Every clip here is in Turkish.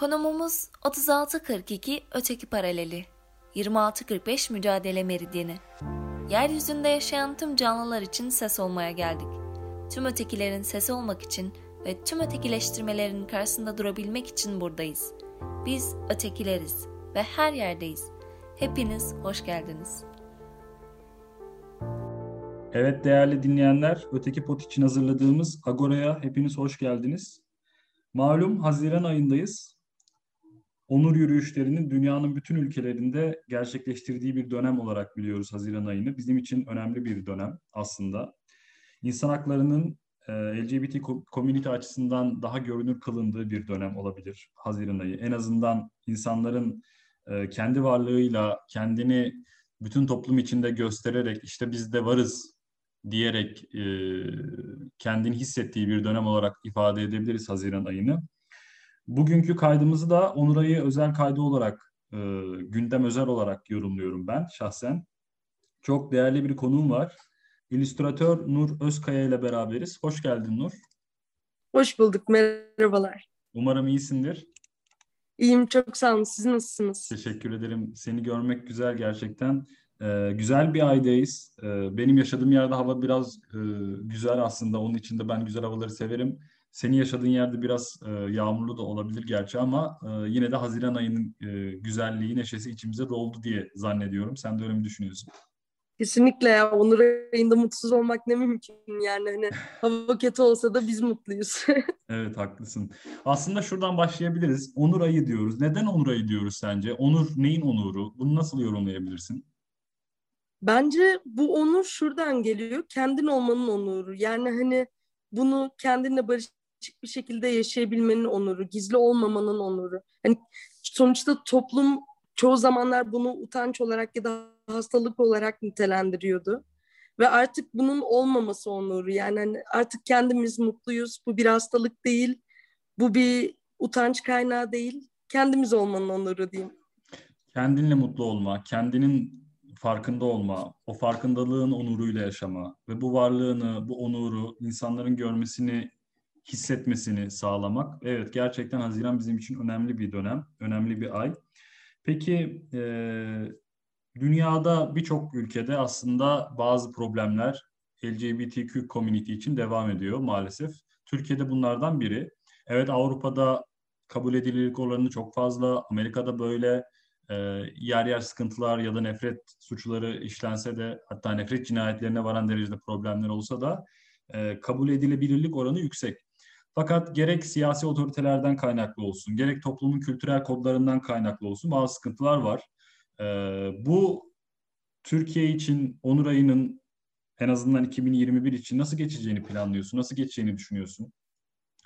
Konumumuz 3642 öteki paraleli. 2645 mücadele meridyeni. Yeryüzünde yaşayan tüm canlılar için ses olmaya geldik. Tüm ötekilerin sesi olmak için ve tüm ötekileştirmelerin karşısında durabilmek için buradayız. Biz ötekileriz ve her yerdeyiz. Hepiniz hoş geldiniz. Evet değerli dinleyenler, Öteki Pot için hazırladığımız Agora'ya hepiniz hoş geldiniz. Malum Haziran ayındayız. Onur yürüyüşlerinin dünyanın bütün ülkelerinde gerçekleştirdiği bir dönem olarak biliyoruz Haziran ayını. Bizim için önemli bir dönem aslında. İnsan haklarının e, LGBT community açısından daha görünür kılındığı bir dönem olabilir Haziran ayı. En azından insanların e, kendi varlığıyla kendini bütün toplum içinde göstererek işte biz de varız diyerek e, kendini hissettiği bir dönem olarak ifade edebiliriz Haziran ayını. Bugünkü kaydımızı da Onur Ayı özel kaydı olarak, e, gündem özel olarak yorumluyorum ben şahsen. Çok değerli bir konuğum var. İllüstratör Nur Özkaya ile beraberiz. Hoş geldin Nur. Hoş bulduk, merhabalar. Umarım iyisindir. İyiyim, çok sağ olun. Siz nasılsınız? Teşekkür ederim. Seni görmek güzel gerçekten. Ee, güzel bir aydayız. Ee, benim yaşadığım yerde hava biraz e, güzel aslında. Onun için de ben güzel havaları severim. Senin yaşadığın yerde biraz e, yağmurlu da olabilir gerçi ama e, yine de Haziran ayının e, güzelliği, neşesi içimize doldu diye zannediyorum. Sen de öyle mi düşünüyorsun? Kesinlikle ya. Onur ayında mutsuz olmak ne mümkün yani. Hani hava kötü olsa da biz mutluyuz. evet haklısın. Aslında şuradan başlayabiliriz. Onur ayı diyoruz. Neden onur ayı diyoruz sence? Onur neyin onuru? Bunu nasıl yorumlayabilirsin? Bence bu onur şuradan geliyor. Kendin olmanın onuru. Yani hani bunu kendinle barışık bir şekilde yaşayabilmenin onuru, gizli olmamanın onuru. Hani sonuçta toplum çoğu zamanlar bunu utanç olarak ya da hastalık olarak nitelendiriyordu. Ve artık bunun olmaması onuru. Yani hani artık kendimiz mutluyuz. Bu bir hastalık değil. Bu bir utanç kaynağı değil. Kendimiz olmanın onuru diyeyim. Kendinle mutlu olma, kendinin farkında olma, o farkındalığın onuruyla yaşama ve bu varlığını, bu onuru insanların görmesini, hissetmesini sağlamak. Evet, gerçekten Haziran bizim için önemli bir dönem, önemli bir ay. Peki e, dünyada birçok ülkede aslında bazı problemler LGBTQ community için devam ediyor maalesef. Türkiye'de bunlardan biri. Evet Avrupa'da kabul edilirlik oranı çok fazla. Amerika'da böyle e, yer yer sıkıntılar ya da nefret suçları işlense de hatta nefret cinayetlerine varan derecede problemler olsa da e, kabul edilebilirlik oranı yüksek. Fakat gerek siyasi otoritelerden kaynaklı olsun, gerek toplumun kültürel kodlarından kaynaklı olsun bazı sıkıntılar var. E, bu Türkiye için Onur ayının en azından 2021 için nasıl geçeceğini planlıyorsun? Nasıl geçeceğini düşünüyorsun?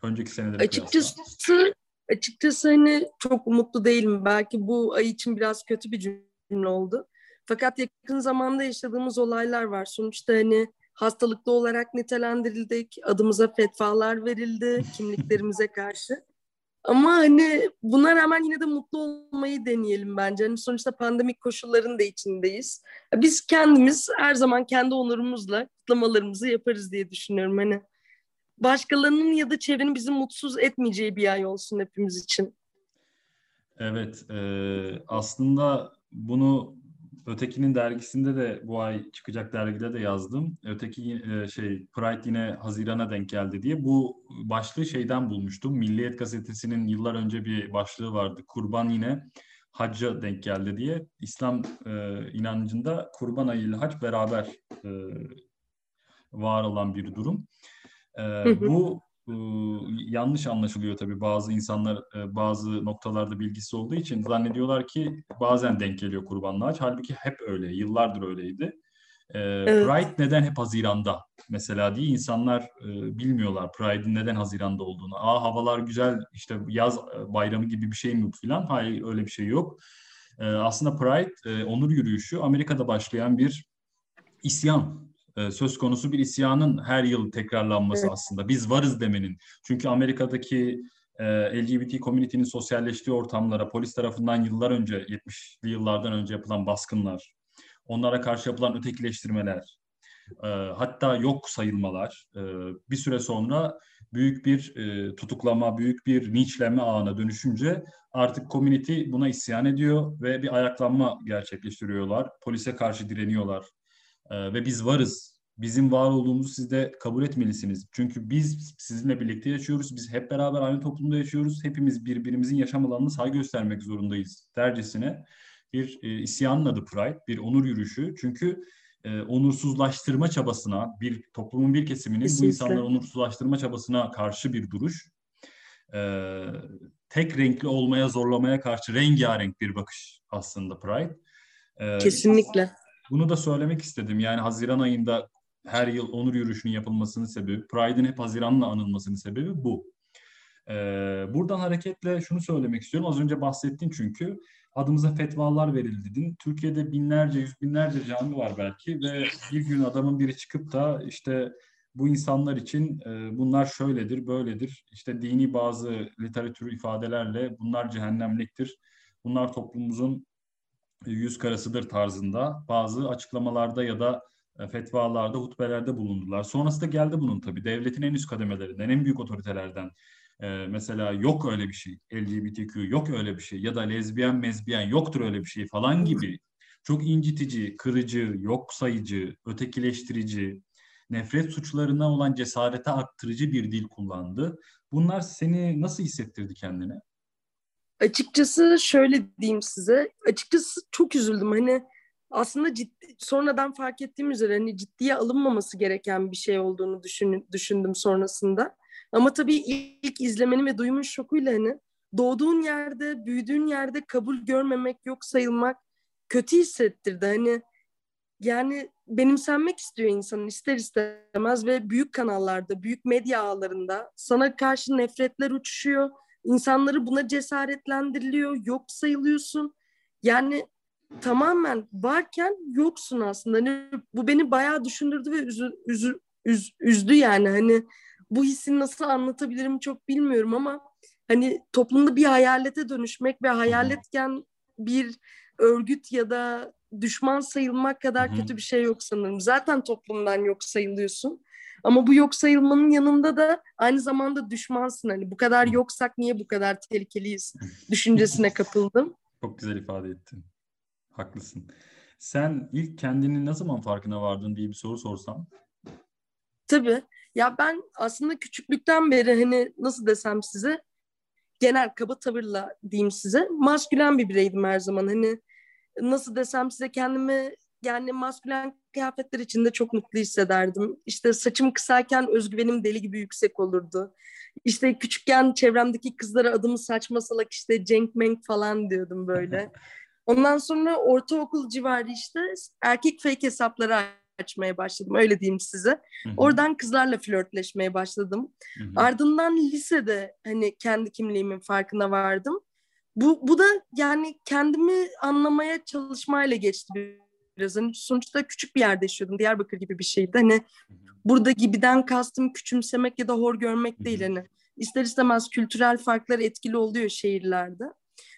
Önceki senelere Açıkçası kıyasla. Açıkçası hani çok umutlu değilim. Belki bu ay için biraz kötü bir cümle oldu. Fakat yakın zamanda yaşadığımız olaylar var. Sonuçta hani hastalıklı olarak nitelendirildik. Adımıza fetvalar verildi kimliklerimize karşı. Ama hani buna rağmen yine de mutlu olmayı deneyelim bence. Hani sonuçta pandemik koşulların da içindeyiz. Biz kendimiz her zaman kendi onurumuzla kutlamalarımızı yaparız diye düşünüyorum. Hani başkalarının ya da çevrenin bizi mutsuz etmeyeceği bir ay olsun hepimiz için. Evet, e, aslında bunu Öteki'nin dergisinde de bu ay çıkacak dergide de yazdım. Öteki e, şey Pride yine Haziran'a denk geldi diye. Bu başlığı şeyden bulmuştum. Milliyet Gazetesi'nin yıllar önce bir başlığı vardı. Kurban yine hacca denk geldi diye. İslam e, inancında kurban ayı ile hac beraber e, var olan bir durum. E, bu yanlış anlaşılıyor tabii bazı insanlar e, bazı noktalarda bilgisi olduğu için zannediyorlar ki bazen denk geliyor kurbanlığa. Halbuki hep öyle, yıllardır öyleydi. E, evet. Pride neden hep Haziran'da mesela diye insanlar e, bilmiyorlar Pride'in neden Haziran'da olduğunu. Aa havalar güzel işte yaz bayramı gibi bir şey mi filan? Hayır öyle bir şey yok. E, aslında Pride e, onur yürüyüşü Amerika'da başlayan bir isyan e, söz konusu bir isyanın her yıl tekrarlanması evet. aslında. Biz varız demenin. Çünkü Amerika'daki e, LGBT community'nin sosyalleştiği ortamlara polis tarafından yıllar önce 70'li yıllardan önce yapılan baskınlar, onlara karşı yapılan ötekileştirmeler, e, hatta yok sayılmalar e, bir süre sonra büyük bir e, tutuklama, büyük bir linçleme ağına dönüşünce artık community buna isyan ediyor ve bir ayaklanma gerçekleştiriyorlar. Polise karşı direniyorlar. E, ve biz varız. Bizim var olduğumuzu siz de kabul etmelisiniz. Çünkü biz sizinle birlikte yaşıyoruz. Biz hep beraber aynı toplumda yaşıyoruz. Hepimiz birbirimizin yaşam alanına saygı göstermek zorundayız dercesine bir e, isyanın adı Pride, bir onur yürüyüşü. Çünkü e, onursuzlaştırma çabasına, bir toplumun bir kesiminin Kesinlikle. bu insanları onursuzlaştırma çabasına karşı bir duruş. E, tek renkli olmaya zorlamaya karşı rengarenk bir bakış aslında Pride. E, Kesinlikle. Bunu da söylemek istedim. Yani Haziran ayında her yıl onur yürüyüşünün yapılmasının sebebi, Pride'in hep Haziran'la anılmasının sebebi bu. Ee, buradan hareketle şunu söylemek istiyorum. Az önce bahsettin çünkü adımıza fetvalar verildi dedin. Türkiye'de binlerce, yüz binlerce cami var belki ve bir gün adamın biri çıkıp da işte bu insanlar için e, bunlar şöyledir, böyledir. İşte dini bazı literatür ifadelerle bunlar cehennemliktir. Bunlar toplumumuzun yüz karasıdır tarzında bazı açıklamalarda ya da e, fetvalarda, hutbelerde bulundular. Sonrasında geldi bunun tabii devletin en üst kademelerinden, en büyük otoritelerden ee, mesela yok öyle bir şey, LGBTQ yok öyle bir şey ya da lezbiyen mezbiyen yoktur öyle bir şey falan gibi çok incitici, kırıcı, yok sayıcı, ötekileştirici, nefret suçlarına olan cesarete arttırıcı bir dil kullandı. Bunlar seni nasıl hissettirdi kendine? Açıkçası şöyle diyeyim size. Açıkçası çok üzüldüm. Hani aslında ciddi, sonradan fark ettiğim üzere hani ciddiye alınmaması gereken bir şey olduğunu düşün, düşündüm sonrasında. Ama tabii ilk izlemenin ve duyumun şokuyla hani doğduğun yerde, büyüdüğün yerde kabul görmemek, yok sayılmak kötü hissettirdi. Hani yani benimsenmek istiyor insan ister istemez ve büyük kanallarda, büyük medya ağlarında sana karşı nefretler uçuşuyor. İnsanları buna cesaretlendiriliyor, yok sayılıyorsun. Yani tamamen varken yoksun aslında. Hani bu beni bayağı düşündürdü ve üzü, üzü, üz, üzdü yani. Hani bu hissi nasıl anlatabilirim çok bilmiyorum ama hani toplumda bir hayalete dönüşmek ve hayaletken bir örgüt ya da düşman sayılmak kadar Hı-hı. kötü bir şey yok sanırım. Zaten toplumdan yok sayılıyorsun. Ama bu yok sayılmanın yanında da aynı zamanda düşmansın. Hani bu kadar yoksak niye bu kadar tehlikeliyiz düşüncesine kapıldım. Çok güzel ifade ettin. Haklısın. Sen ilk kendini ne zaman farkına vardın diye bir soru sorsam. Tabii. Ya ben aslında küçüklükten beri hani nasıl desem size genel kaba tavırla diyeyim size maskülen bir bireydim her zaman. Hani nasıl desem size kendimi yani maskülen kıyafetler içinde çok mutlu hissederdim. İşte saçım kısayken özgüvenim deli gibi yüksek olurdu. İşte küçükken çevremdeki kızlara adımı saçma salak işte Cenk Menk falan diyordum böyle. Ondan sonra ortaokul civarı işte erkek fake hesapları açmaya başladım öyle diyeyim size. Hı hı. Oradan kızlarla flörtleşmeye başladım. Hı hı. Ardından lisede hani kendi kimliğimin farkına vardım. Bu, bu da yani kendimi anlamaya çalışmayla geçti biraz. Hani sonuçta küçük bir yerde yaşıyordum. Diyarbakır gibi bir şeydi. Hani burada gibiden kastım küçümsemek ya da hor görmek değil. Hani ister istemez kültürel farklar etkili oluyor şehirlerde.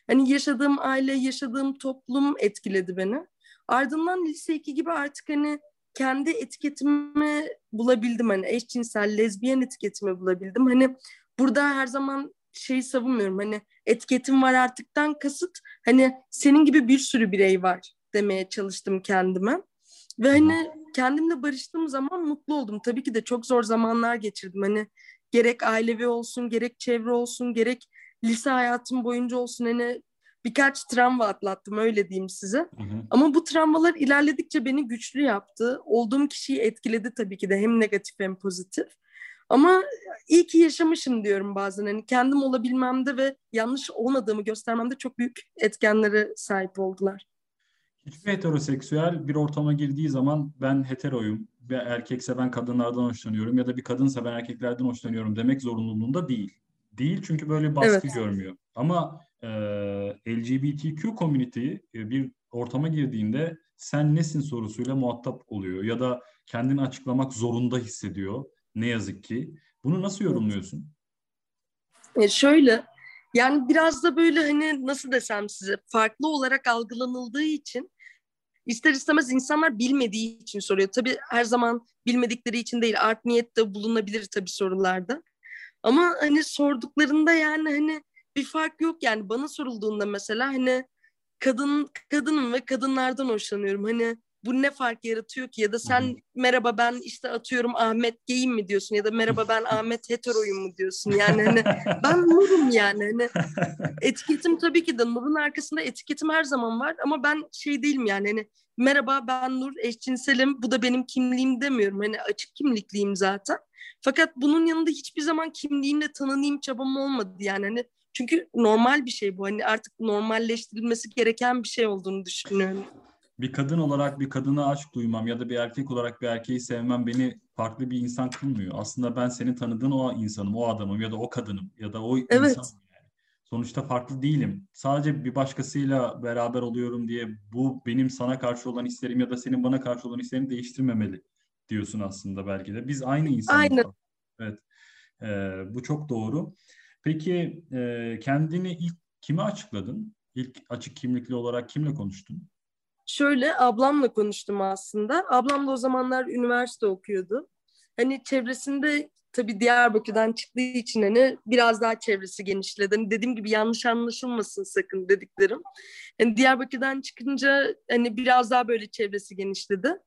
Hani yaşadığım aile, yaşadığım toplum etkiledi beni. Ardından lise 2 gibi artık hani kendi etiketimi bulabildim. Hani eşcinsel, lezbiyen etiketimi bulabildim. Hani burada her zaman şeyi savunmuyorum. Hani etiketim var artıktan kasıt hani senin gibi bir sürü birey var demeye çalıştım kendime. Ve hani kendimle barıştığım zaman mutlu oldum. Tabii ki de çok zor zamanlar geçirdim. Hani gerek ailevi olsun, gerek çevre olsun, gerek lise hayatım boyunca olsun hani birkaç travma atlattım öyle diyeyim size. Hı hı. Ama bu travmalar ilerledikçe beni güçlü yaptı. Olduğum kişiyi etkiledi tabii ki de hem negatif hem pozitif. Ama iyi ki yaşamışım diyorum bazen. Hani kendim olabilmemde ve yanlış olmadığımı göstermemde çok büyük etkenlere sahip oldular. Hiçbir heteroseksüel bir ortama girdiği zaman ben heteroyum ve erkekse ben kadınlardan hoşlanıyorum ya da bir kadınsa ben erkeklerden hoşlanıyorum demek zorunluluğunda değil. Değil çünkü böyle baskı evet. görmüyor. Ama e, LGBTQ community e, bir ortama girdiğinde sen nesin sorusuyla muhatap oluyor ya da kendini açıklamak zorunda hissediyor ne yazık ki. Bunu nasıl yorumluyorsun? E şöyle yani biraz da böyle hani nasıl desem size farklı olarak algılanıldığı için ister istemez insanlar bilmediği için soruyor. Tabii her zaman bilmedikleri için değil art niyette bulunabilir tabii sorularda. Ama hani sorduklarında yani hani bir fark yok yani bana sorulduğunda mesela hani kadın kadınım ve kadınlardan hoşlanıyorum. Hani bu ne fark yaratıyor ki? Ya da sen Hı-hı. merhaba ben işte atıyorum Ahmet geyim mi diyorsun ya da merhaba ben Ahmet heteroyum mu diyorsun? Yani hani ben Nur'um yani. Hani etiketim tabii ki de Nur'un arkasında etiketim her zaman var ama ben şey değilim yani hani merhaba ben Nur eşcinselim bu da benim kimliğim demiyorum. Hani açık kimlikliyim zaten. Fakat bunun yanında hiçbir zaman kimliğimle tanınayım çabam olmadı yani. Hani çünkü normal bir şey bu. Hani artık normalleştirilmesi gereken bir şey olduğunu düşünüyorum bir kadın olarak bir kadına aşk duymam ya da bir erkek olarak bir erkeği sevmem beni farklı bir insan kılmıyor. Aslında ben senin tanıdığın o insanım, o adamım ya da o kadınım ya da o evet. insanım. Yani. Sonuçta farklı değilim. Sadece bir başkasıyla beraber oluyorum diye bu benim sana karşı olan hislerim ya da senin bana karşı olan hislerini değiştirmemeli diyorsun aslında belki de. Biz aynı insanız. Aynen. Evet. Ee, bu çok doğru. Peki e, kendini ilk kime açıkladın? İlk açık kimlikli olarak kimle konuştun? Şöyle ablamla konuştum aslında. Ablam da o zamanlar üniversite okuyordu. Hani çevresinde tabii Diyarbakır'dan çıktığı için hani biraz daha çevresi genişledi. Hani dediğim gibi yanlış anlaşılmasın sakın dediklerim. Hani Diyarbakır'dan çıkınca hani biraz daha böyle çevresi genişledi.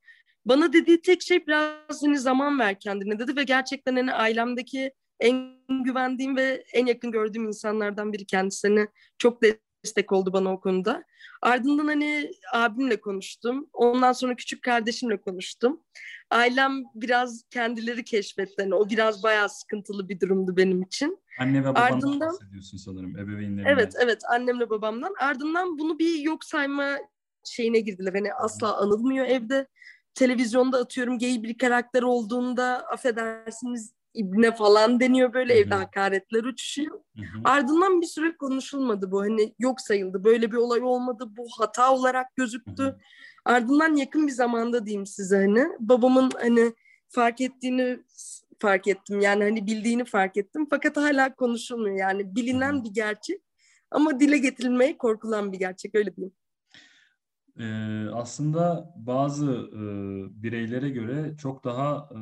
Bana dediği tek şey biraz hani zaman ver kendine dedi ve gerçekten hani ailemdeki en güvendiğim ve en yakın gördüğüm insanlardan biri kendisi. Hani çok destek oldu bana o konuda. Ardından hani abimle konuştum. Ondan sonra küçük kardeşimle konuştum. Ailem biraz kendileri keşfetti. Yani o biraz bayağı sıkıntılı bir durumdu benim için. Anne ve babandan Ardından, bahsediyorsun sanırım ebeveynlerinden. Evet evet annemle babamdan. Ardından bunu bir yok sayma şeyine girdiler. Hani asla anılmıyor evde. Televizyonda atıyorum gay bir karakter olduğunda affedersiniz ibne falan deniyor böyle Hı-hı. evde hakaretler uçuşuyor. Hı-hı. Ardından bir süre konuşulmadı bu hani yok sayıldı böyle bir olay olmadı bu hata olarak gözüktü. Hı-hı. Ardından yakın bir zamanda diyeyim size hani babamın hani fark ettiğini fark ettim yani hani bildiğini fark ettim fakat hala konuşulmuyor yani bilinen Hı-hı. bir gerçek ama dile getirilmeye korkulan bir gerçek öyle diyeyim. Ee, aslında bazı e, bireylere göre çok daha e,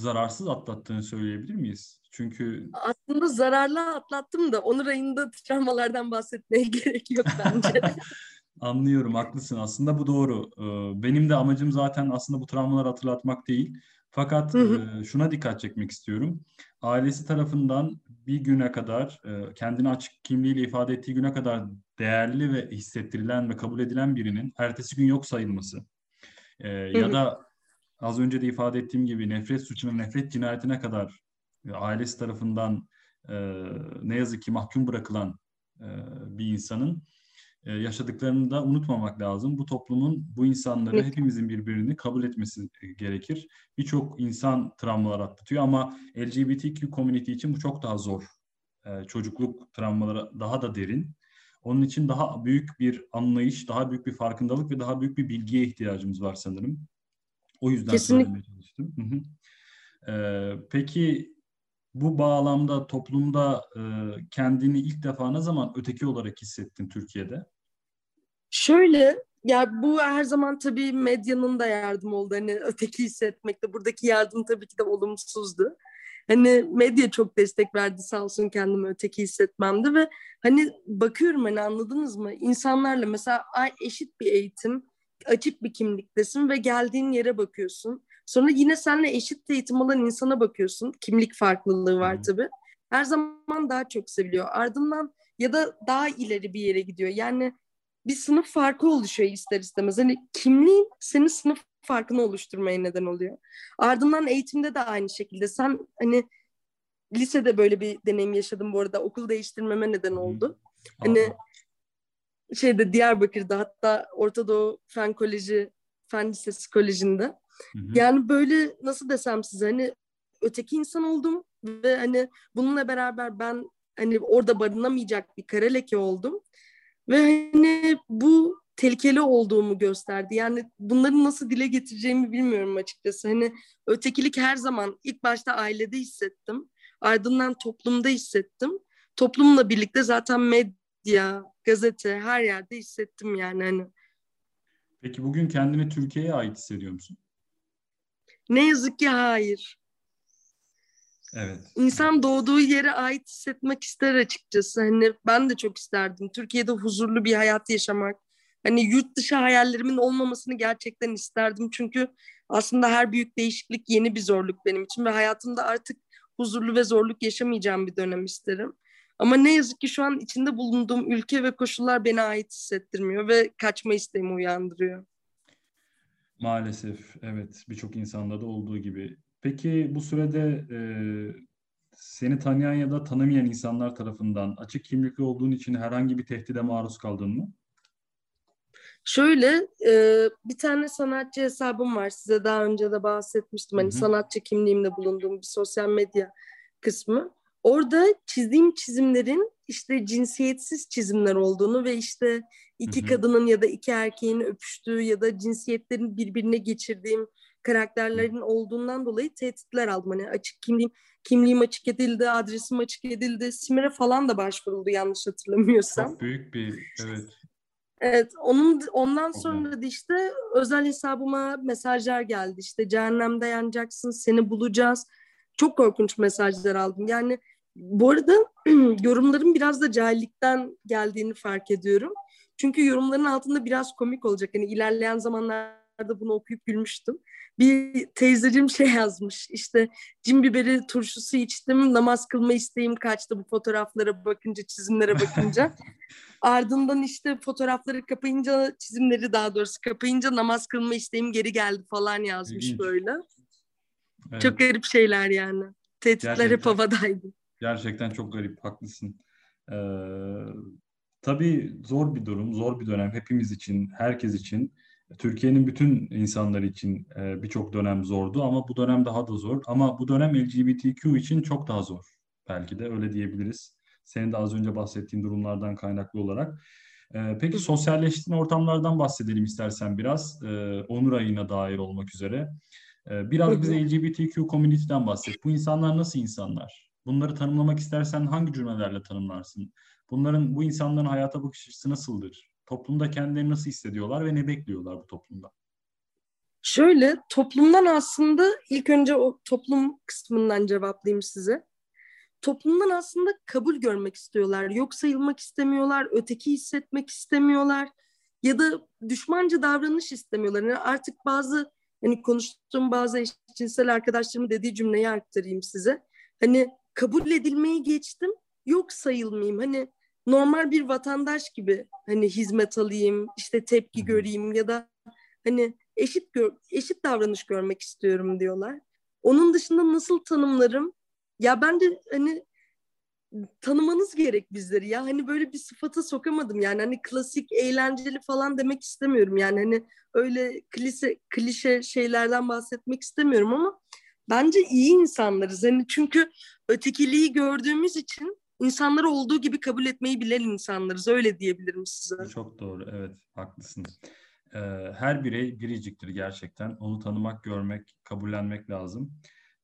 zararsız atlattığını söyleyebilir miyiz? Çünkü aslında zararlı atlattım da Onur ayında travmalardan bahsetmeye gerek yok bence. Anlıyorum, haklısın. Aslında bu doğru. Ee, benim de amacım zaten aslında bu travmaları hatırlatmak değil. Fakat hı hı. E, şuna dikkat çekmek istiyorum. Ailesi tarafından bir güne kadar, e, kendini açık kimliğiyle ifade ettiği güne kadar değerli ve hissettirilen ve kabul edilen birinin ertesi gün yok sayılması. E, ya da az önce de ifade ettiğim gibi nefret suçuna, nefret cinayetine kadar e, ailesi tarafından e, ne yazık ki mahkum bırakılan e, bir insanın e, yaşadıklarını da unutmamak lazım. Bu toplumun bu insanları hepimizin birbirini kabul etmesi gerekir. Birçok insan travmalar atlatıyor ama LGBTQ community için bu çok daha zor. E, çocukluk travmaları daha da derin. Onun için daha büyük bir anlayış, daha büyük bir farkındalık ve daha büyük bir bilgiye ihtiyacımız var sanırım. O yüzden Kesinlikle. söylemeye çalıştım. Hı hı. Ee, peki bu bağlamda toplumda e, kendini ilk defa ne zaman öteki olarak hissettin Türkiye'de? Şöyle ya bu her zaman tabii medyanın da yardım oldu. Hani öteki hissetmekte buradaki yardım tabii ki de olumsuzdu. Hani medya çok destek verdi sağ olsun kendimi öteki hissetmemde ve hani bakıyorum hani anladınız mı? İnsanlarla mesela eşit bir eğitim, açık bir kimliktesin ve geldiğin yere bakıyorsun. Sonra yine seninle eşit eğitim alan insana bakıyorsun. Kimlik farklılığı var tabii. Her zaman daha çok seviliyor. Ardından ya da daha ileri bir yere gidiyor. Yani bir sınıf farkı oluşuyor ister istemez. Hani kimliğin senin sınıf farkını oluşturmaya neden oluyor. Ardından eğitimde de aynı şekilde. Sen hani lisede böyle bir deneyim yaşadım bu arada. Okul değiştirmeme neden oldu. Hani şeyde Diyarbakır'da hatta Orta Doğu Fen Koleji, Fen Lisesi Koleji'nde. Hı hı. Yani böyle nasıl desem size hani öteki insan oldum ve hani bununla beraber ben hani orada barınamayacak bir kara leke oldum. Ve hani bu tehlikeli olduğumu gösterdi. Yani bunları nasıl dile getireceğimi bilmiyorum açıkçası. Hani ötekilik her zaman ilk başta ailede hissettim. Ardından toplumda hissettim. Toplumla birlikte zaten medya, gazete her yerde hissettim yani hani. Peki bugün kendini Türkiye'ye ait hissediyor musun? Ne yazık ki hayır. Evet. İnsan doğduğu yere ait hissetmek ister açıkçası. Hani ben de çok isterdim. Türkiye'de huzurlu bir hayat yaşamak. Hani yurt dışı hayallerimin olmamasını gerçekten isterdim. Çünkü aslında her büyük değişiklik yeni bir zorluk benim için ve hayatımda artık huzurlu ve zorluk yaşamayacağım bir dönem isterim. Ama ne yazık ki şu an içinde bulunduğum ülke ve koşullar beni ait hissettirmiyor ve kaçma isteğimi uyandırıyor. Maalesef evet birçok insanda da olduğu gibi. Peki bu sürede e, seni tanıyan ya da tanımayan insanlar tarafından açık kimlikli olduğun için herhangi bir tehdide maruz kaldın mı? Şöyle e, bir tane sanatçı hesabım var size daha önce de bahsetmiştim. Hani hı hı. sanatçı kimliğimde bulunduğum bir sosyal medya kısmı. Orada çizdiğim çizimlerin işte cinsiyetsiz çizimler olduğunu ve işte iki hı hı. kadının ya da iki erkeğin öpüştüğü ya da cinsiyetlerin birbirine geçirdiğim karakterlerin olduğundan dolayı tehditler aldım. Hani açık kimliğim kimliğim açık edildi, adresim açık edildi. Simir'e falan da başvuruldu yanlış hatırlamıyorsam. Çok büyük bir evet. Evet, onun ondan sonra da işte özel hesabıma mesajlar geldi. İşte cehennemde yanacaksın, seni bulacağız. Çok korkunç mesajlar aldım. Yani bu arada yorumların biraz da cahillikten geldiğini fark ediyorum. Çünkü yorumların altında biraz komik olacak. Yani ilerleyen zamanlarda bunu okuyup gülmüştüm. Bir teyzeciğim şey yazmış. İşte cin biberi turşusu içtim, namaz kılma isteğim kaçtı bu fotoğraflara bakınca, çizimlere bakınca. Ardından işte fotoğrafları kapayınca, çizimleri daha doğrusu kapayınca namaz kılma isteğim geri geldi falan yazmış İlginç. böyle. Evet. Çok garip şeyler yani. Tehditler gerçekten, hep havadaydı. Gerçekten çok garip, haklısın. Ee, tabii zor bir durum, zor bir dönem hepimiz için, herkes için. Türkiye'nin bütün insanları için e, birçok dönem zordu ama bu dönem daha da zor. Ama bu dönem LGBTQ için çok daha zor. Belki de öyle diyebiliriz. Senin de az önce bahsettiğin durumlardan kaynaklı olarak. E, peki sosyalleştiğin ortamlardan bahsedelim istersen biraz. E, Onur ayına dair olmak üzere. E, biraz bize LGBTQ community'den bahset. Bu insanlar nasıl insanlar? Bunları tanımlamak istersen hangi cümlelerle tanımlarsın? Bunların, bu insanların hayata bakış açısı nasıldır? Toplumda kendilerini nasıl hissediyorlar ve ne bekliyorlar bu toplumda? Şöyle, toplumdan aslında ilk önce o toplum kısmından cevaplayayım size toplumdan aslında kabul görmek istiyorlar. Yok sayılmak istemiyorlar, öteki hissetmek istemiyorlar ya da düşmanca davranış istemiyorlar. Yani artık bazı hani konuştuğum bazı eşcinsel arkadaşlarımın dediği cümleyi aktarayım size. Hani kabul edilmeyi geçtim, yok sayılmayayım. Hani normal bir vatandaş gibi hani hizmet alayım, işte tepki göreyim ya da hani eşit gör, eşit davranış görmek istiyorum diyorlar. Onun dışında nasıl tanımlarım ya ben de hani tanımanız gerek bizleri ya. Hani böyle bir sıfata sokamadım yani. Hani klasik, eğlenceli falan demek istemiyorum. Yani hani öyle klişe, klişe şeylerden bahsetmek istemiyorum ama bence iyi insanlarız. Hani çünkü ötekiliği gördüğümüz için insanları olduğu gibi kabul etmeyi bilen insanlarız. Öyle diyebilirim size. Çok doğru. Evet, haklısın. Ee, her birey biriciktir gerçekten. Onu tanımak, görmek, kabullenmek lazım.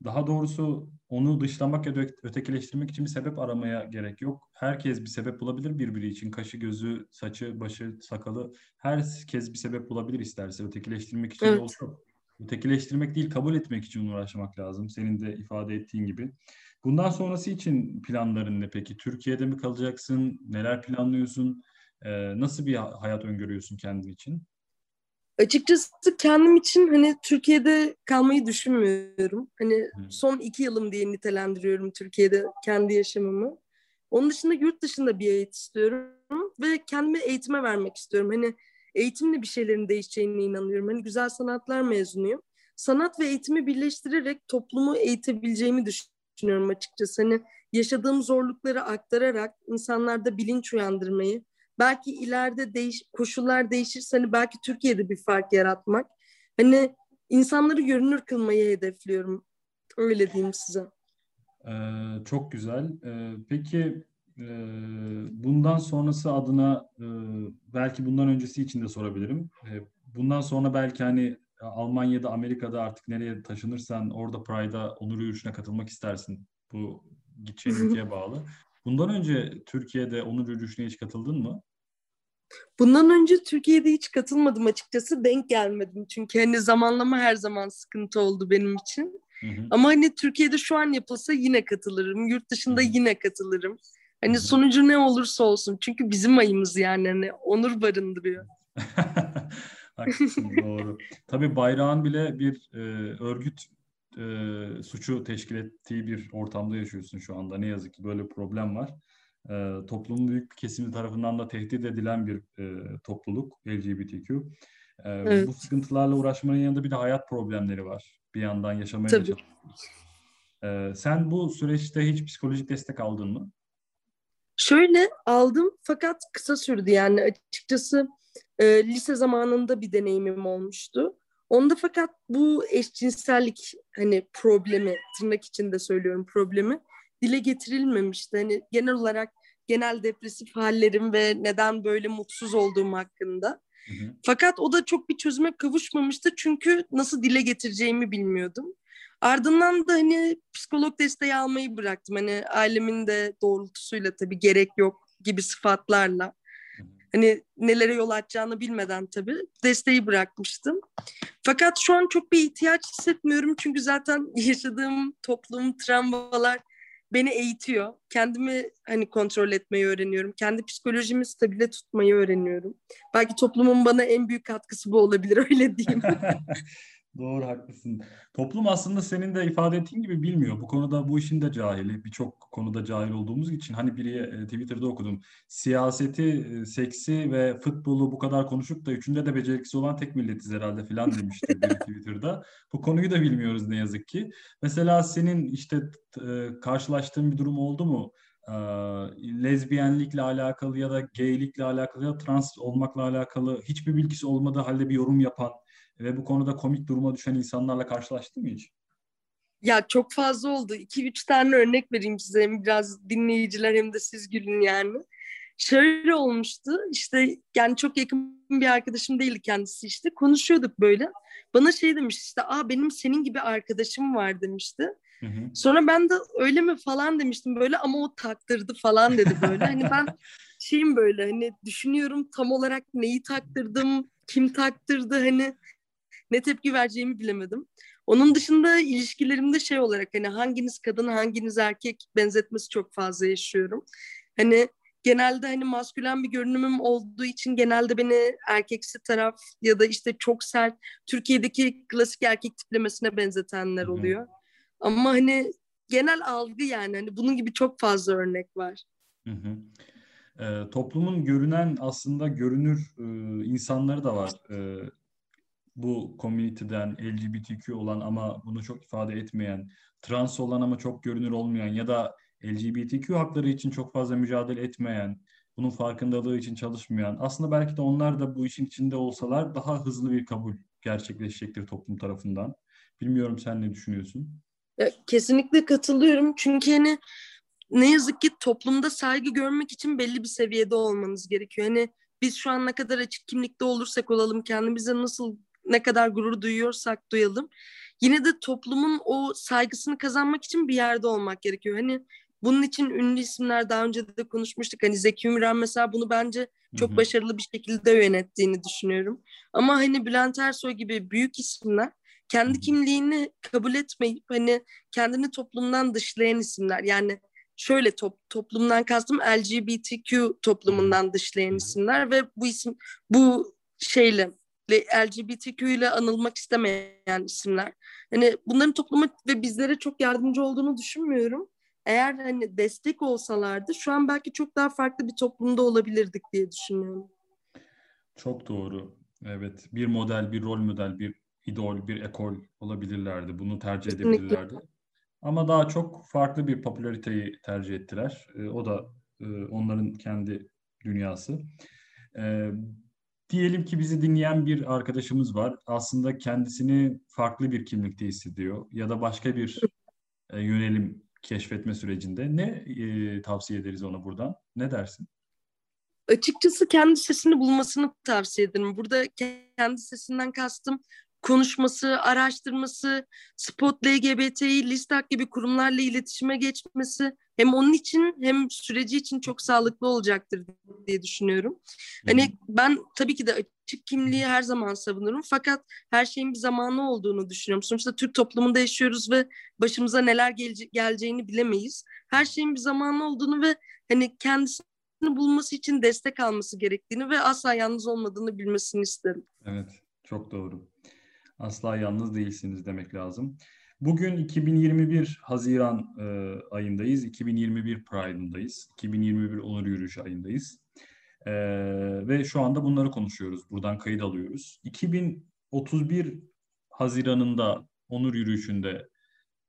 Daha doğrusu onu dışlamak ya da ötekileştirmek için bir sebep aramaya gerek yok. Herkes bir sebep bulabilir birbiri için. Kaşı, gözü, saçı, başı, sakalı herkes bir sebep bulabilir isterse. Ötekileştirmek için evet. olsa ötekileştirmek değil kabul etmek için uğraşmak lazım. Senin de ifade ettiğin gibi. Bundan sonrası için planların ne peki? Türkiye'de mi kalacaksın? Neler planlıyorsun? Ee, nasıl bir hayat öngörüyorsun kendin için? Açıkçası kendim için hani Türkiye'de kalmayı düşünmüyorum. Hani son iki yılım diye nitelendiriyorum Türkiye'de kendi yaşamımı. Onun dışında yurt dışında bir eğitim istiyorum ve kendime eğitime vermek istiyorum. Hani eğitimle bir şeylerin değişeceğine inanıyorum. Hani güzel sanatlar mezunuyum. Sanat ve eğitimi birleştirerek toplumu eğitebileceğimi düşünüyorum açıkçası. Hani yaşadığım zorlukları aktararak insanlarda bilinç uyandırmayı, belki ileride değiş koşullar değişirse hani belki Türkiye'de bir fark yaratmak. Hani insanları görünür kılmayı hedefliyorum. Öyle diyeyim size. Ee, çok güzel. Ee, peki e, bundan sonrası adına e, belki bundan öncesi için de sorabilirim. E, bundan sonra belki hani Almanya'da, Amerika'da artık nereye taşınırsan orada Pride'a onur yürüyüşüne katılmak istersin. Bu gideceğin ülkeye bağlı. Bundan önce Türkiye'de onur yürüyüşüne hiç katıldın mı? Bundan önce Türkiye'de hiç katılmadım açıkçası. Denk gelmedim. Çünkü hani zamanlama her zaman sıkıntı oldu benim için. Hı hı. Ama hani Türkiye'de şu an yapılsa yine katılırım. Yurt dışında hı. yine katılırım. Hani hı hı. sonucu ne olursa olsun. Çünkü bizim ayımız yani. Hani onur barındırıyor. Haklısın doğru. Tabii bayrağın bile bir e, örgüt e, suçu teşkil ettiği bir ortamda yaşıyorsun şu anda. Ne yazık ki böyle bir problem var. E, toplumun büyük bir kesimi tarafından da tehdit edilen bir e, topluluk LGBTQ. E, evet. Bu sıkıntılarla uğraşmanın yanında bir de hayat problemleri var. Bir yandan yaşamaya Tabii. E, sen bu süreçte hiç psikolojik destek aldın mı? Şöyle aldım fakat kısa sürdü yani açıkçası e, lise zamanında bir deneyimim olmuştu. Onda fakat bu eşcinsellik hani problemi tırnak içinde söylüyorum problemi dile getirilmemişti. Hani genel olarak genel depresif hallerim ve neden böyle mutsuz olduğum hakkında. Hı hı. Fakat o da çok bir çözüme kavuşmamıştı çünkü nasıl dile getireceğimi bilmiyordum. Ardından da hani psikolog desteği almayı bıraktım. Hani ailemin de doğrultusuyla tabii gerek yok gibi sıfatlarla hani nelere yol açacağını bilmeden tabii desteği bırakmıştım. Fakat şu an çok bir ihtiyaç hissetmiyorum çünkü zaten yaşadığım toplum, travmalar beni eğitiyor. Kendimi hani kontrol etmeyi öğreniyorum. Kendi psikolojimi stabile tutmayı öğreniyorum. Belki toplumun bana en büyük katkısı bu olabilir öyle diyeyim. Doğru haklısın. Toplum aslında senin de ifade ettiğin gibi bilmiyor. Bu konuda bu işin de cahili. Birçok konuda cahil olduğumuz için hani biri e, Twitter'da okudum. Siyaseti, e, seksi ve futbolu bu kadar konuşup da üçünde de beceriksiz olan tek milletiz herhalde falan demişti biri Twitter'da. Bu konuyu da bilmiyoruz ne yazık ki. Mesela senin işte e, karşılaştığın bir durum oldu mu? lezbiyenlikle alakalı ya da gaylikle alakalı ya da trans olmakla alakalı hiçbir bilgisi olmadığı halde bir yorum yapan ve bu konuda komik duruma düşen insanlarla karşılaştın mı hiç? Ya çok fazla oldu. 2-3 tane örnek vereyim size. Hem biraz dinleyiciler hem de siz gülün yani. Şöyle olmuştu. İşte yani çok yakın bir arkadaşım değildi kendisi işte. Konuşuyorduk böyle. Bana şey demiş işte aa benim senin gibi arkadaşım var demişti. Hı hı. Sonra ben de öyle mi falan demiştim böyle ama o taktırdı falan dedi böyle. hani ben şeyim böyle hani düşünüyorum tam olarak neyi taktırdım, kim taktırdı hani ne tepki vereceğimi bilemedim. Onun dışında ilişkilerimde şey olarak hani hanginiz kadın hanginiz erkek benzetmesi çok fazla yaşıyorum. Hani genelde hani maskülen bir görünümüm olduğu için genelde beni erkeksi taraf ya da işte çok sert Türkiye'deki klasik erkek tiplemesine benzetenler oluyor. Hı-hı. Ama hani genel algı yani hani bunun gibi çok fazla örnek var. Hı hı. E, toplumun görünen aslında görünür e, insanları da var. E, bu community'den LGBTQ olan ama bunu çok ifade etmeyen, trans olan ama çok görünür olmayan ya da LGBTQ hakları için çok fazla mücadele etmeyen, bunun farkındalığı için çalışmayan, aslında belki de onlar da bu işin içinde olsalar daha hızlı bir kabul gerçekleşecektir toplum tarafından. Bilmiyorum sen ne düşünüyorsun? Ya, kesinlikle katılıyorum. Çünkü hani ne yazık ki toplumda saygı görmek için belli bir seviyede olmanız gerekiyor. Hani biz şu an ne kadar açık kimlikte olursak olalım, kendimize nasıl ne kadar gurur duyuyorsak duyalım. Yine de toplumun o saygısını kazanmak için bir yerde olmak gerekiyor. Hani bunun için ünlü isimler daha önce de konuşmuştuk. Hani Zeki Müren mesela bunu bence çok Hı-hı. başarılı bir şekilde yönettiğini düşünüyorum. Ama hani Bülent Ersoy gibi büyük isimler kendi kimliğini kabul etmeyip hani kendini toplumdan dışlayan isimler. Yani şöyle top, toplumdan kastım LGBTQ toplumundan dışlayan isimler ve bu isim bu şeyle LGBTQ ile anılmak istemeyen isimler. Hani bunların topluma ve bizlere çok yardımcı olduğunu düşünmüyorum. Eğer hani destek olsalardı şu an belki çok daha farklı bir toplumda olabilirdik diye düşünüyorum. Çok doğru. Evet. Bir model, bir rol model, bir idol, bir ekol olabilirlerdi. Bunu tercih Kesinlikle. edebilirlerdi. Ama daha çok farklı bir popülariteyi tercih ettiler. E, o da e, onların kendi dünyası. E, Diyelim ki bizi dinleyen bir arkadaşımız var. Aslında kendisini farklı bir kimlikte hissediyor ya da başka bir e, yönelim keşfetme sürecinde. Ne e, tavsiye ederiz ona buradan? Ne dersin? Açıkçası kendi sesini bulmasını tavsiye ederim. Burada kendi sesinden kastım konuşması, araştırması, Spot LGBTİ, Listak gibi kurumlarla iletişime geçmesi hem onun için hem süreci için çok sağlıklı olacaktır diye düşünüyorum. Hani ben tabii ki de açık kimliği her zaman savunurum. Fakat her şeyin bir zamanı olduğunu düşünüyorum. Sonuçta Türk toplumunda yaşıyoruz ve başımıza neler gelece- geleceğini bilemeyiz. Her şeyin bir zamanı olduğunu ve hani kendisini bulması için destek alması gerektiğini ve asla yalnız olmadığını bilmesini isterim. Evet, çok doğru. Asla yalnız değilsiniz demek lazım. Bugün 2021 Haziran e, ayındayız. 2021 Pride'ındayız. 2021 Onur Yürüyüşü ayındayız. E, ve şu anda bunları konuşuyoruz. Buradan kayıt alıyoruz. 2031 Haziran'ında Onur Yürüyüşü'nde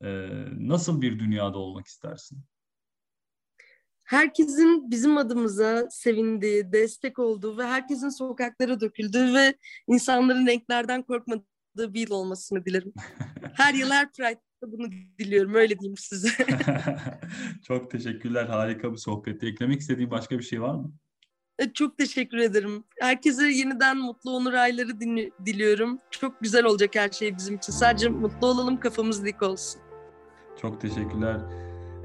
e, nasıl bir dünyada olmak istersin? herkesin bizim adımıza sevindiği, destek olduğu ve herkesin sokaklara döküldüğü ve insanların renklerden korkmadığı bir yıl olmasını dilerim. Her yıl her Pride'da bunu diliyorum, öyle diyeyim size. Çok teşekkürler. Harika bir sohbetti. Eklemek istediğin başka bir şey var mı? E, Çok teşekkür ederim. Herkese yeniden mutlu onur ayları diliyorum. Çok güzel olacak her şey bizim için. Sadece mutlu olalım, kafamız dik olsun. Çok teşekkürler.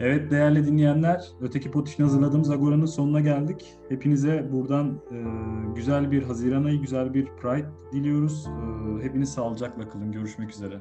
Evet değerli dinleyenler, Öteki Pot için hazırladığımız Agora'nın sonuna geldik. Hepinize buradan e, güzel bir Haziran ayı, güzel bir Pride diliyoruz. E, hepiniz sağlıcakla kalın. Görüşmek üzere.